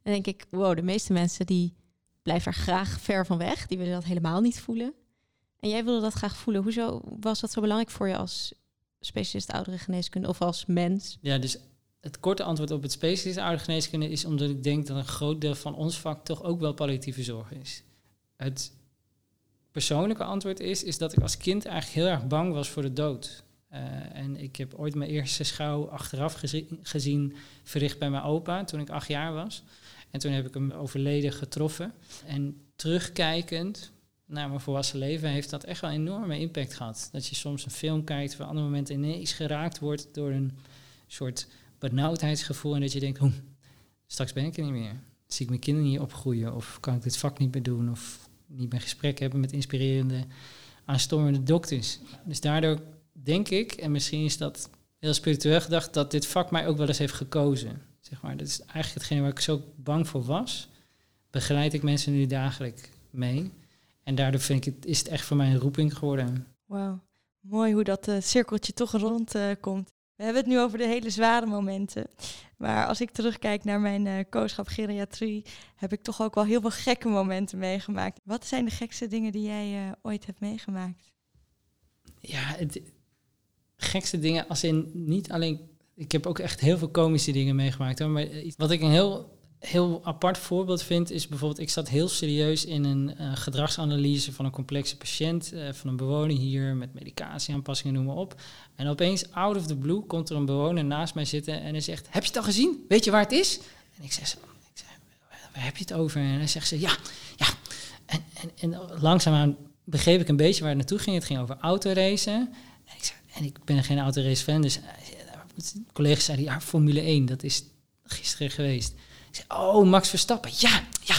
En denk ik, wow, de meeste mensen die blijf er graag ver van weg. Die willen dat helemaal niet voelen. En jij wilde dat graag voelen. Hoezo was dat zo belangrijk voor je als specialist oudere geneeskunde of als mens? Ja, dus het korte antwoord op het specialist oudere geneeskunde is omdat ik denk dat een groot deel van ons vak toch ook wel palliatieve zorg is. Het persoonlijke antwoord is, is dat ik als kind eigenlijk heel erg bang was voor de dood. Eh, en ik heb ooit mijn eerste schouw achteraf gezi- gezien verricht bij mijn opa toen ik acht jaar was. En toen heb ik hem overleden getroffen. En terugkijkend naar mijn volwassen leven heeft dat echt wel een enorme impact gehad. Dat je soms een film kijkt, waar op andere momenten ineens geraakt wordt door een soort benauwdheidsgevoel. En dat je denkt, hoe, straks ben ik er niet meer. Zie ik mijn kinderen niet opgroeien? Of kan ik dit vak niet meer doen? Of niet meer gesprek hebben met inspirerende, aanstormende dokters? Dus daardoor denk ik, en misschien is dat heel spiritueel gedacht, dat dit vak mij ook wel eens heeft gekozen. Zeg maar. Dat is eigenlijk hetgene waar ik zo bang voor was. Begeleid ik mensen nu dagelijks mee. En daardoor vind ik het, is het echt voor mij een roeping geworden. Wauw, mooi hoe dat eh, cirkeltje toch rond eh, komt. We hebben het nu over de hele zware momenten. Maar als ik terugkijk naar mijn eh kooschap geriatrie, heb ik toch ook wel heel veel gekke momenten meegemaakt. Wat zijn de gekste dingen die jij eh, ooit hebt meegemaakt? Ja, het gekste dingen als in niet alleen... Ik heb ook echt heel veel komische dingen meegemaakt. Hoor, maar iets- wat ik een heel, heel apart voorbeeld vind... is bijvoorbeeld... Ik zat heel serieus in een eh, gedragsanalyse van een complexe patiënt... eh, van een bewoner hier met medicatieaanpassingen, noem maar op. En opeens, out of the blue, komt er een bewoner naast mij zitten... en hij zegt, heb je het al gezien? Weet je waar het is? En ik zeg, ik zeg waar heb je het over? En hij zegt ze, ja, ja. En, en, en langzaamaan begreep ik een beetje waar het naartoe ging. Het ging over autoracen. En ik, en ik ben geen autorace fan, dus uh, collega's zeiden, ja, Formule 1, dat is gisteren geweest. Oh, Max Verstappen, ja, ja.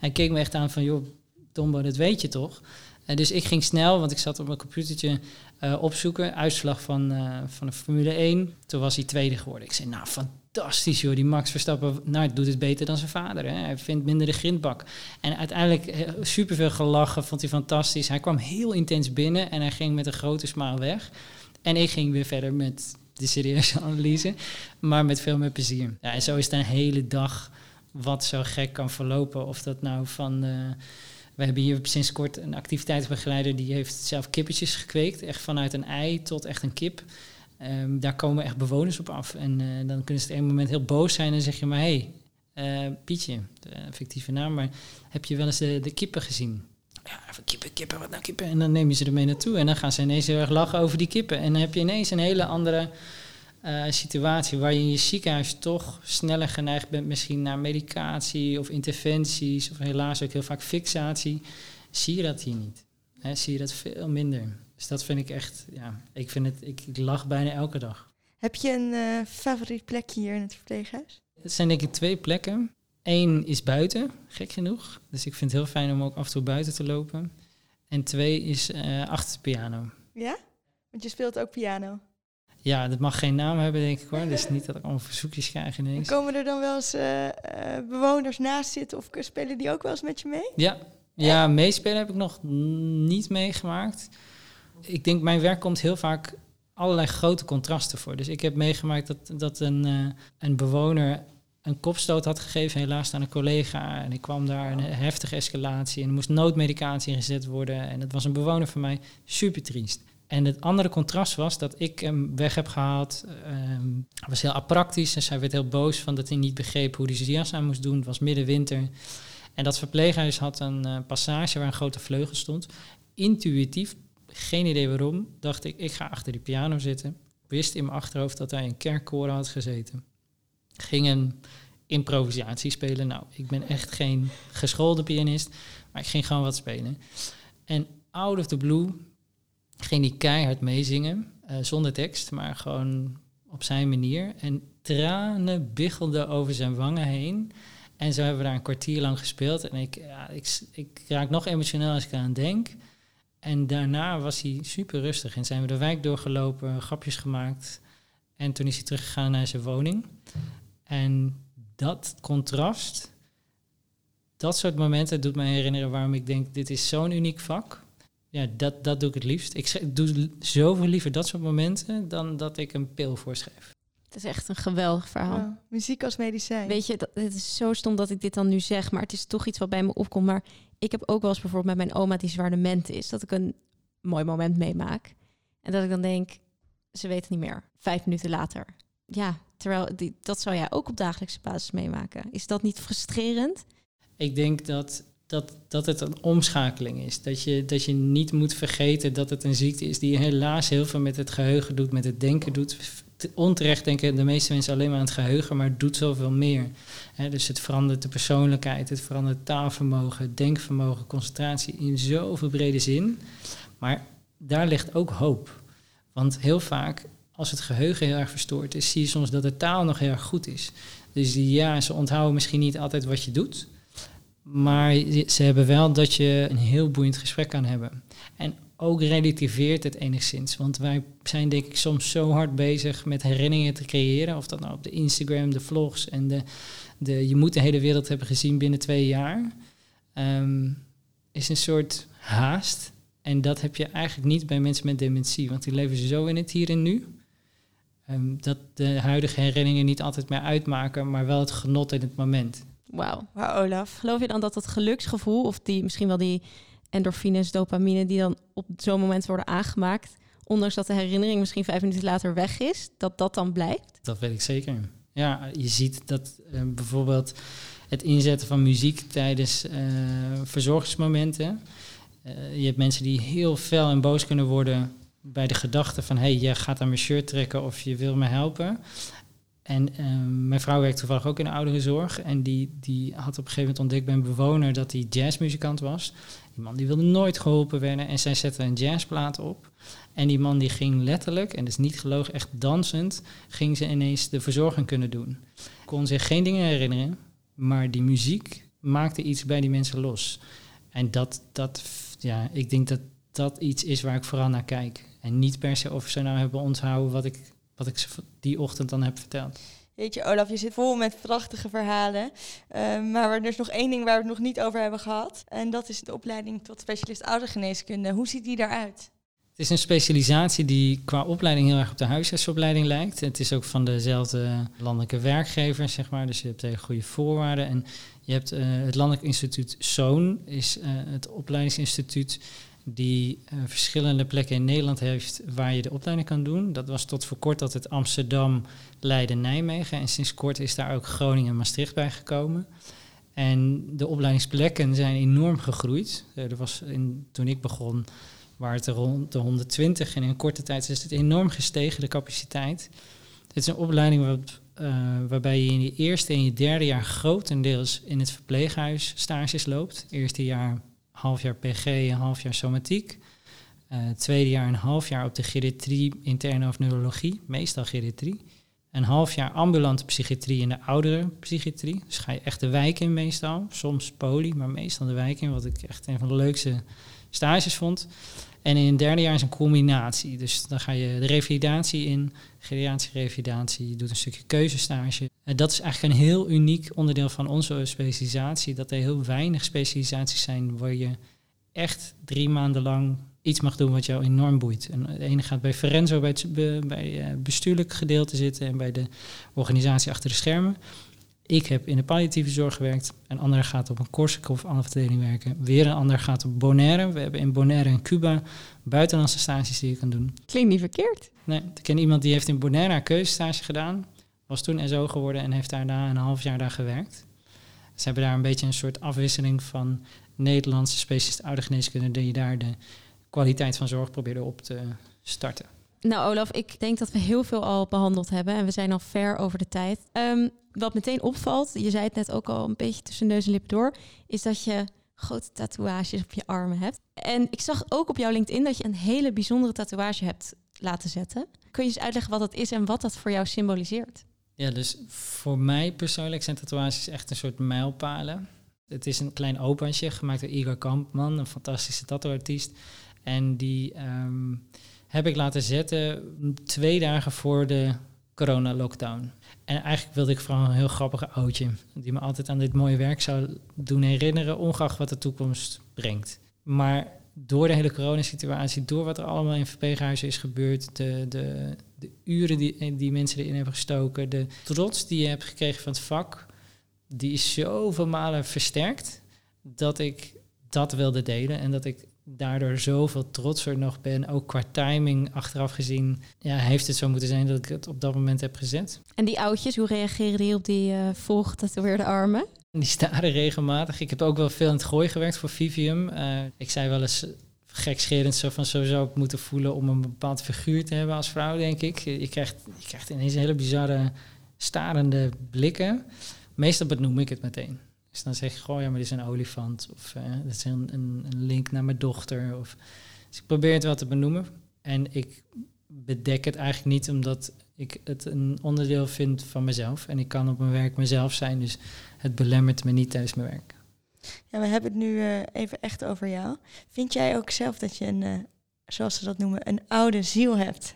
Hij keek me echt aan van, joh, Tombo, dat weet je toch? Uh, dus ik ging snel, want ik zat op mijn computertje uh, opzoeken, uitslag van, uh, van de Formule 1. Toen was hij tweede geworden. Ik zei, nou, fantastisch joh, die Max Verstappen, nou, doet het beter dan zijn vader. Hè? Hij vindt minder de grindbak. En uiteindelijk superveel gelachen, vond hij fantastisch. Hij kwam heel intens binnen en hij ging met een grote smaal weg. En ik ging weer verder met de serieuze analyse, maar met veel meer plezier. Ja, en zo is het een hele dag wat zo gek kan verlopen. Of dat nou van... Uh, we hebben hier sinds kort een activiteitsbegeleider die heeft zelf kippetjes gekweekt. Echt vanuit een ei tot echt een kip. Um, daar komen echt bewoners op af. En uh, dan kunnen ze op een moment heel boos zijn en zeg je maar... hé, hey, uh, Pietje, fictieve naam, maar heb je wel eens de, de kippen gezien? Ja, even kippen, kippen, wat nou kippen? En dan neem je ze ermee naartoe en dan gaan ze ineens heel erg lachen over die kippen. En dan heb je ineens een hele andere uh, situatie waar je in je ziekenhuis toch sneller geneigd bent misschien naar medicatie of interventies of helaas ook heel vaak fixatie. Zie je dat hier niet? He, zie je dat veel minder? Dus dat vind ik echt, ja, ik vind het, ik, ik lach bijna elke dag. Heb je een uh, favoriet plekje hier in het verpleeghuis? Het zijn denk ik twee plekken. Eén is buiten, gek genoeg. Dus ik vind het heel fijn om ook af en toe buiten te lopen. En twee is uh, achter de piano. Ja? Want je speelt ook piano. Ja, dat mag geen naam hebben, denk ik hoor. Dus niet dat ik allemaal verzoekjes krijg ineens. Komen er dan wel eens uh, uh, bewoners naast zitten of spelen die ook wel eens met je mee? Ja, ja meespelen heb ik nog niet meegemaakt. Ik denk, mijn werk komt heel vaak allerlei grote contrasten voor. Dus ik heb meegemaakt dat, dat een, een bewoner een kopstoot had gegeven, helaas aan een collega. En ik kwam daar een heftige escalatie en er moest noodmedicatie ingezet worden. En het was een bewoner van mij, super triest. En het andere contrast was dat ik hem weg heb gehaald. Um, hij was heel apraktisch, dus hij werd heel boos van dat hij niet begreep hoe hij zijn jas aan moest doen. Het was middenwinter. En dat verpleeghuis had een uh, passage waar een grote vleugel stond. Intuïtief, geen idee waarom, dacht ik, ik ga achter die piano zitten. Wist in mijn achterhoofd dat hij een kerkkoor had gezeten. Ging een improvisatie spelen. Nou, ik ben echt geen geschoolde pianist, maar ik ging gewoon wat spelen. En out of the blue ging hij keihard meezingen, uh, zonder tekst, maar gewoon op zijn manier. En tranen biggelden over zijn wangen heen. En zo hebben we daar een kwartier lang gespeeld. En ik, ja, ik, ik raak nog emotioneel als ik aan denk. En daarna was hij super rustig en zijn we de wijk doorgelopen, grapjes gemaakt. En toen is hij teruggegaan naar zijn woning. En dat contrast, dat soort momenten doet mij herinneren waarom ik denk, dit is zo'n uniek vak. Ja, dat, dat doe ik het liefst. Ik doe zoveel liever dat soort momenten dan dat ik een pil voorschrijf. Het is echt een geweldig verhaal. Ja, muziek als medicijn. Weet je, dat, het is zo stom dat ik dit dan nu zeg, maar het is toch iets wat bij me opkomt. Maar ik heb ook wel eens bijvoorbeeld met mijn oma die zwaar dement is, dat ik een mooi moment meemaak. En dat ik dan denk, ze weet het niet meer. Vijf minuten later. Ja, terwijl die, dat zou jij ook op dagelijkse basis meemaken. Is dat niet frustrerend? Ik denk dat dat, dat het een omschakeling is. Dat je, dat je niet moet vergeten dat het een ziekte is die helaas heel veel met het geheugen doet, met het denken doet. Onterecht denken de meeste mensen alleen maar aan het geheugen, maar het doet zoveel meer. dus het verandert de persoonlijkheid, het verandert taalvermogen, denkvermogen, concentratie in zoveel brede zin. Maar daar ligt ook hoop. Want heel vaak, als het geheugen heel erg verstoord is, zie je soms dat de taal nog heel erg goed is. Dus ja, ze onthouden misschien niet altijd wat je doet. Maar ze hebben wel dat je een heel boeiend gesprek kan hebben. En ook relativeert het enigszins. Want wij zijn denk ik soms zo hard bezig met herinneringen te creëren. Of dat nou op de Instagram, de vlogs en de, de je moet de hele wereld hebben gezien binnen twee jaar. Um, is een soort haast. En dat heb je eigenlijk niet bij mensen met dementie. Want die leven zo in het hier en nu. Um, dat de huidige herinneringen niet altijd meer uitmaken, maar wel het genot in het moment. Wauw. Wauw, Olaf. Geloof je dan dat dat geluksgevoel, of die, misschien wel die endorfines, dopamine, die dan op zo'n moment worden aangemaakt, ondanks dat de herinnering misschien vijf minuten later weg is, dat dat dan blijft? Dat weet ik zeker. Ja, je ziet dat uh, bijvoorbeeld het inzetten van muziek tijdens uh, verzorgingsmomenten. Uh, je hebt mensen die heel fel en boos kunnen worden bij de gedachte van... hé, hey, je gaat aan mijn shirt trekken of je wil me helpen. En ehm, mijn vrouw werkt toevallig ook in de ouderenzorg. En die, die had op een gegeven moment ontdekt bij een bewoner dat hij jazzmuzikant was. Die man die wilde nooit geholpen werden. En zij zette een jazzplaat op. En die man die ging letterlijk, en dat is niet gelogen, echt dansend, ging ze ineens de verzorging kunnen doen. Kon zich geen dingen herinneren, maar die muziek maakte iets bij die mensen los. En dat, dat ja, ik denk dat dat iets is waar ik vooral naar kijk. En niet per se of ze nou hebben onthouden wat ik wat ik die ochtend dan heb verteld. Weet je, Olaf, je zit vol met prachtige verhalen. Uh, maar er is nog één ding waar we het nog niet over hebben gehad. En dat is de opleiding tot specialist oudergeneeskunde. Hoe ziet die eruit? Het is een specialisatie die qua opleiding heel erg op de huisartsopleiding lijkt. Het is ook van dezelfde landelijke werkgever, zeg maar. Dus je hebt hele goede voorwaarden. En je hebt uh, het Landelijk Instituut Zoon, is uh, het opleidingsinstituut die uh, verschillende plekken in Nederland heeft waar je de opleiding kan doen. Dat was tot voor kort altijd Amsterdam, Leiden, Nijmegen. En sinds kort is daar ook Groningen en Maastricht bij gekomen. En de opleidingsplekken zijn enorm gegroeid. Uh, er was in, toen ik begon, waren het rond de 120 en in korte tijd is het enorm gestegen, de capaciteit. Het is een opleiding uh, waarbij je in je eerste en je derde jaar grotendeels in het verpleeghuis stages loopt. Eerste jaar half jaar PG, een half jaar somatiek. Uh, tweede jaar een half jaar op de geriatrie, interne of neurologie, meestal geriatrie. Een half jaar ambulante psychiatrie in de oudere psychiatrie. Dus ga je echt de wijk in meestal. Soms poli, maar meestal de wijk in, wat ik echt een van de leukste stages vond. En in het derde jaar is een combinatie. Dus dan ga je de revalidatie in, geriatrie-revalidatie, je doet een stukje keuzestage. En dat is eigenlijk een heel uniek onderdeel van onze specialisatie. Dat er heel weinig specialisaties zijn waar je echt drie maanden lang iets mag doen wat jou enorm boeit. En de ene gaat bij Ferenzo bij het bij, uh, bestuurlijk gedeelte zitten en bij de organisatie achter de schermen. Ik heb in de palliatieve zorg gewerkt. Een ander gaat op een Korsakoff afdeling werken. Weer een ander gaat op Bonaire. We hebben in Bonaire en Cuba buitenlandse stages die je kan doen. Klinkt niet verkeerd. Nee, ik ken iemand die heeft in Bonaire een keuzestage gedaan. Was toen SO geworden en heeft daarna een half jaar daar gewerkt. Ze hebben daar een beetje een soort afwisseling van Nederlandse specialist oudergeneeskunde... die je daar de kwaliteit van zorg probeerde op te starten. Nou, Olaf, ik denk dat we heel veel al behandeld hebben en we zijn al ver over de tijd. Um, wat meteen opvalt, je zei het net ook al een beetje tussen neus en lippen door, is dat je grote tatoeages op je armen hebt. En ik zag ook op jouw LinkedIn dat je een hele bijzondere tatoeage hebt laten zetten. Kun je eens uitleggen wat dat is en wat dat voor jou symboliseert? Ja, dus voor mij persoonlijk zijn tatoeages echt een soort mijlpalen. Het is een klein opaatje gemaakt door Igor Kampman, een fantastische tattooartiest. En die ehm, heb ik laten zetten twee dagen voor de corona-lockdown. En eigenlijk wilde ik vooral een heel grappige oudje, die me altijd aan dit mooie werk zou doen herinneren, ongeacht wat de toekomst brengt. Maar door de hele coronasituatie, door wat er allemaal in verpleeghuizen is gebeurd, de, de, de uren die, die mensen erin hebben gestoken, de trots die je hebt gekregen van het vak, die is zoveel malen versterkt dat ik dat wilde delen en dat ik daardoor zoveel trotser nog ben. Ook qua timing achteraf gezien. Ja, heeft het zo moeten zijn dat ik het op dat moment heb gezet. En die oudjes, hoe reageren die op die uh, volgetatoeëerde armen? Die staren regelmatig. Ik heb ook wel veel in het gooi gewerkt voor Vivium. Uh, ik zei wel eens gekscherend zo van zo zou ik moeten voelen om een bepaald figuur te hebben als vrouw, denk ik. Je krijgt, je krijgt ineens hele bizarre starende blikken. Meestal benoem ik het meteen. Dus dan zeg je gewoon, ja, maar dit is een olifant. Of uh, dit is een, een, een, link naar mijn dochter. Of, dus ik probeer het wel te benoemen. En ik bedek het eigenlijk niet omdat ik het een onderdeel vind van mezelf. En ik kan op mijn werk mezelf zijn. Dus het belemmert me niet tijdens mijn werk. Ja, we hebben het nu uh, even echt over jou. Vind jij ook zelf dat je een, uh, zoals ze dat noemen, een oude ziel hebt?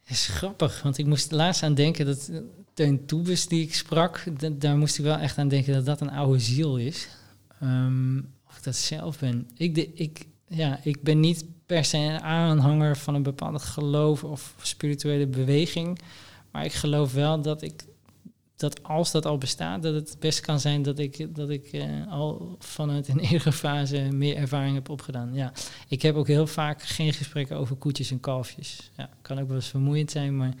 Dat is grappig, want ik moest laatst aan denken dat Teun Toebes die ik sprak, daar moest ik wel echt aan denken dat dat een oude ziel is. Um, of ik dat zelf ben. Ik, de, ik, ja, ik ben niet per se een aanhanger van een bepaald geloof of spirituele beweging. Maar ik geloof wel dat ik dat als dat al bestaat, dat het best kan zijn dat ik, dat ik uh, al vanuit een eerdere fase meer ervaring heb opgedaan. Ja, ik heb ook heel vaak geen gesprekken over koetjes en kalfjes. Ja, kan ook wel eens vermoeiend zijn, maar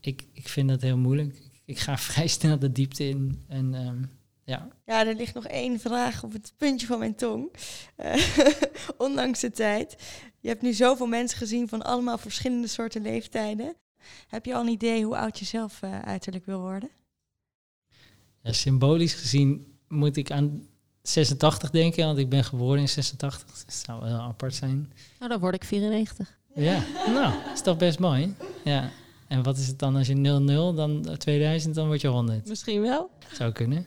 ik, ik vind dat heel moeilijk. Ik ga vrij snel de diepte in. En, um, ja. ja, er ligt nog één vraag op het puntje van mijn tong. Uh, ondanks de tijd. Je hebt nu zoveel mensen gezien van allemaal verschillende soorten leeftijden. Heb je al een idee hoe oud je zelf uh, uiterlijk wil worden? Ja, symbolisch gezien moet ik aan 86 denken, want ik ben geboren in 86. Dat zou wel apart zijn. Nou, dan word ik 94. Ja, nou, is toch best mooi. Ja. En wat is het dan als je 00, dan 2000, dan word je 100? Misschien wel. Zou kunnen.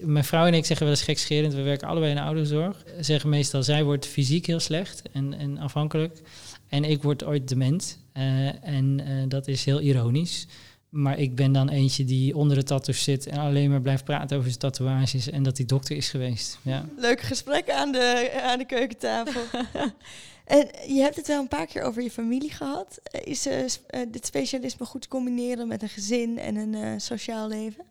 Mijn vrouw en ik zeggen wel eens gekscherend, we werken allebei in de ouderenzorg. Zeggen meestal, zij wordt fysiek heel slecht en, en afhankelijk. En ik word ooit dement. Uh, en uh, dat is heel ironisch. Maar ik ben dan eentje die onder de tattoos zit en alleen maar blijft praten over zijn tatoeages en dat hij dokter is geweest. Ja. Leuk gesprek aan de, aan de keukentafel. en je hebt het wel een paar keer over je familie gehad. Is uh, dit specialisme goed te combineren met een gezin en een uh, sociaal leven?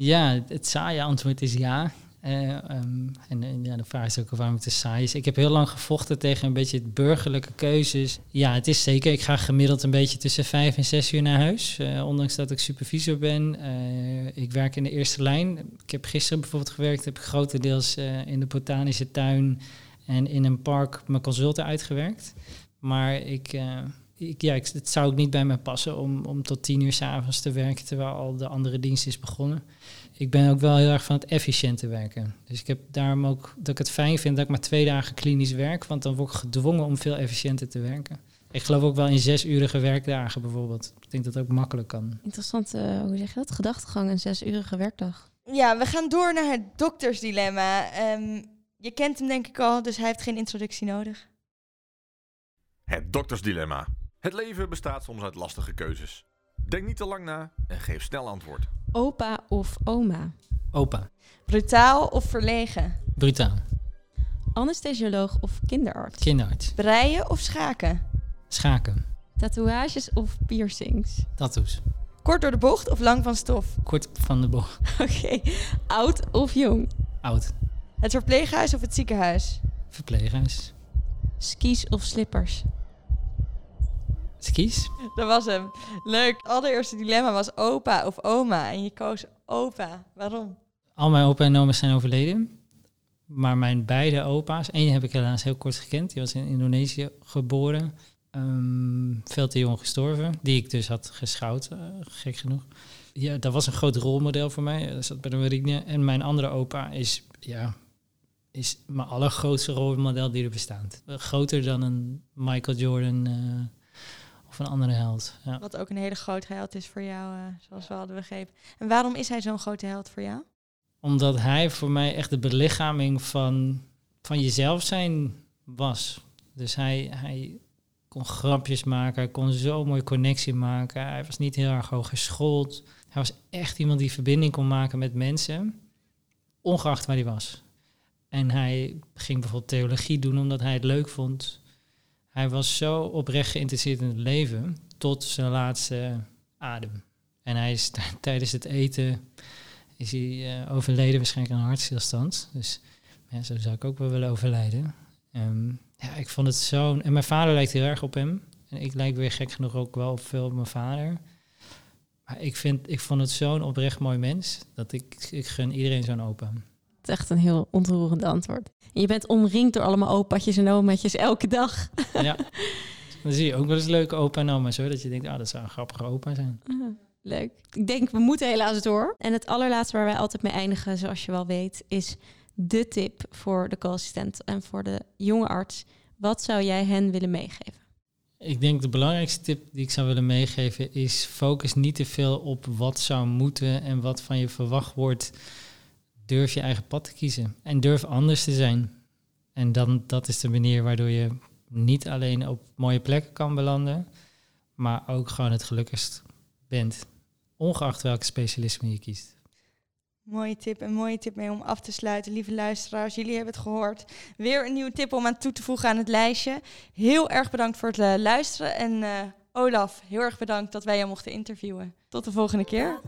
Ja, het saaie antwoord is ja. Uh, um, en, ja, de vraag is ook waarom het te saai is. Ik heb heel lang gevochten tegen een beetje burgerlijke keuzes. Ja, het is zeker. Ik ga gemiddeld een beetje tussen vijf en zes uur naar huis. Uh, ondanks dat ik supervisor ben. Uh, ik werk in de eerste lijn. Ik heb gisteren bijvoorbeeld gewerkt. Heb ik grotendeels in de botanische tuin en in een park mijn consulten uitgewerkt. Maar ik, ik, ja, ik, het zou ook niet bij me passen om, om tot tien uur s'avonds te werken terwijl al de andere dienst is begonnen ik ben ook wel heel erg van het efficiënte werken. Dus ik heb daarom ook dat ik het fijn vind dat ik maar twee dagen klinisch werk, want dan word ik gedwongen om veel efficiënter te werken. Ik geloof ook wel in zesurige werkdagen bijvoorbeeld. Ik denk dat dat ook makkelijk kan. Interessant, uh, hoe zeg je dat? Gedachtegang, een zesurige werkdag. Ja, we gaan door naar het doktersdilemma. Um, je kent hem denk ik al, dus hij heeft geen introductie nodig. Het doktersdilemma. Het leven bestaat soms uit lastige keuzes. Denk niet te lang na en geef snel antwoord. Opa of oma? Opa. Brutaal of verlegen? Brutaal. Anesthesioloog of kinderarts? Kinderarts. Breien of schaken? Schaken. Tatoeages of piercings? Tattoos. Kort door de bocht of lang van stof? Kort van de bocht. Oké. Okay. Oud of jong? Oud. Het verpleeghuis of het ziekenhuis? Verpleeghuis. Skis of slippers? Skis? Dat was hem. Leuk. Het allereerste dilemma was opa of oma. En je koos opa. Waarom? Al mijn opa en oma zijn overleden. Maar mijn beide opa's, één heb ik helaas heel kort gekend. Die was in Indonesië geboren. Um, veel te jong gestorven. Die ik dus had geschouwd, uh, gek genoeg. Ja, dat was een groot rolmodel voor mij. Dat zat bij de marine. En mijn andere opa is, ja, is mijn allergrootste rolmodel die er bestaat. Groter dan een Michael Jordan... Uh, een andere held. Ja. Wat ook een hele grote held is voor jou, uh, zoals we hadden begrepen. En waarom is hij zo'n grote held voor jou? Omdat hij voor mij echt de belichaming van, van jezelf zijn was. Dus hij, hij kon grapjes maken, hij kon zo mooi connectie maken. Hij was niet heel erg hoog geschoold. Hij was echt iemand die verbinding kon maken met mensen, ongeacht waar hij was. En hij ging bijvoorbeeld theologie doen omdat hij het leuk vond. Hij was zo oprecht geïnteresseerd in het leven tot zijn laatste adem. En hij is tijdens het eten is hij uh, overleden, waarschijnlijk aan een hartstilstand. Dus ja, zo zou ik ook wel willen overlijden. Um, ja, ik vond het zo. En mijn vader lijkt heel erg op hem. En ik lijk weer gek genoeg ook wel veel op mijn vader. Maar ik, vind, ik vond het zo'n oprecht mooi mens dat ik, ik gun iedereen zo'n open. Echt een heel ontroerend antwoord. En je bent omringd door allemaal opaatjes en omaatjes elke dag. Ja. Dan zie je ook wel eens leuke opa en oma's hoor. Dat je denkt, ah, dat zou een grappige opa zijn. Ah, leuk. Ik denk, we moeten helaas door. En het allerlaatste waar wij altijd mee eindigen, zoals je wel weet, is de tip voor de co-assistent en voor de jonge arts. Wat zou jij hen willen meegeven? Ik denk de belangrijkste tip die ik zou willen meegeven is focus niet te veel op wat zou moeten en wat van je verwacht wordt. Durf je eigen pad te kiezen en durf anders te zijn. En dan, dat is de manier waardoor je niet alleen op mooie plekken kan belanden, maar ook gewoon het gelukkigst bent, ongeacht welke specialisme je kiest. Mooie tip, een mooie tip mee om af te sluiten. Lieve luisteraars, jullie hebben het gehoord. Weer een nieuwe tip om aan toe te voegen aan het lijstje. Heel erg bedankt voor het uh, luisteren. En uh, Olaf, heel erg bedankt dat wij jou mochten interviewen. Tot de volgende keer.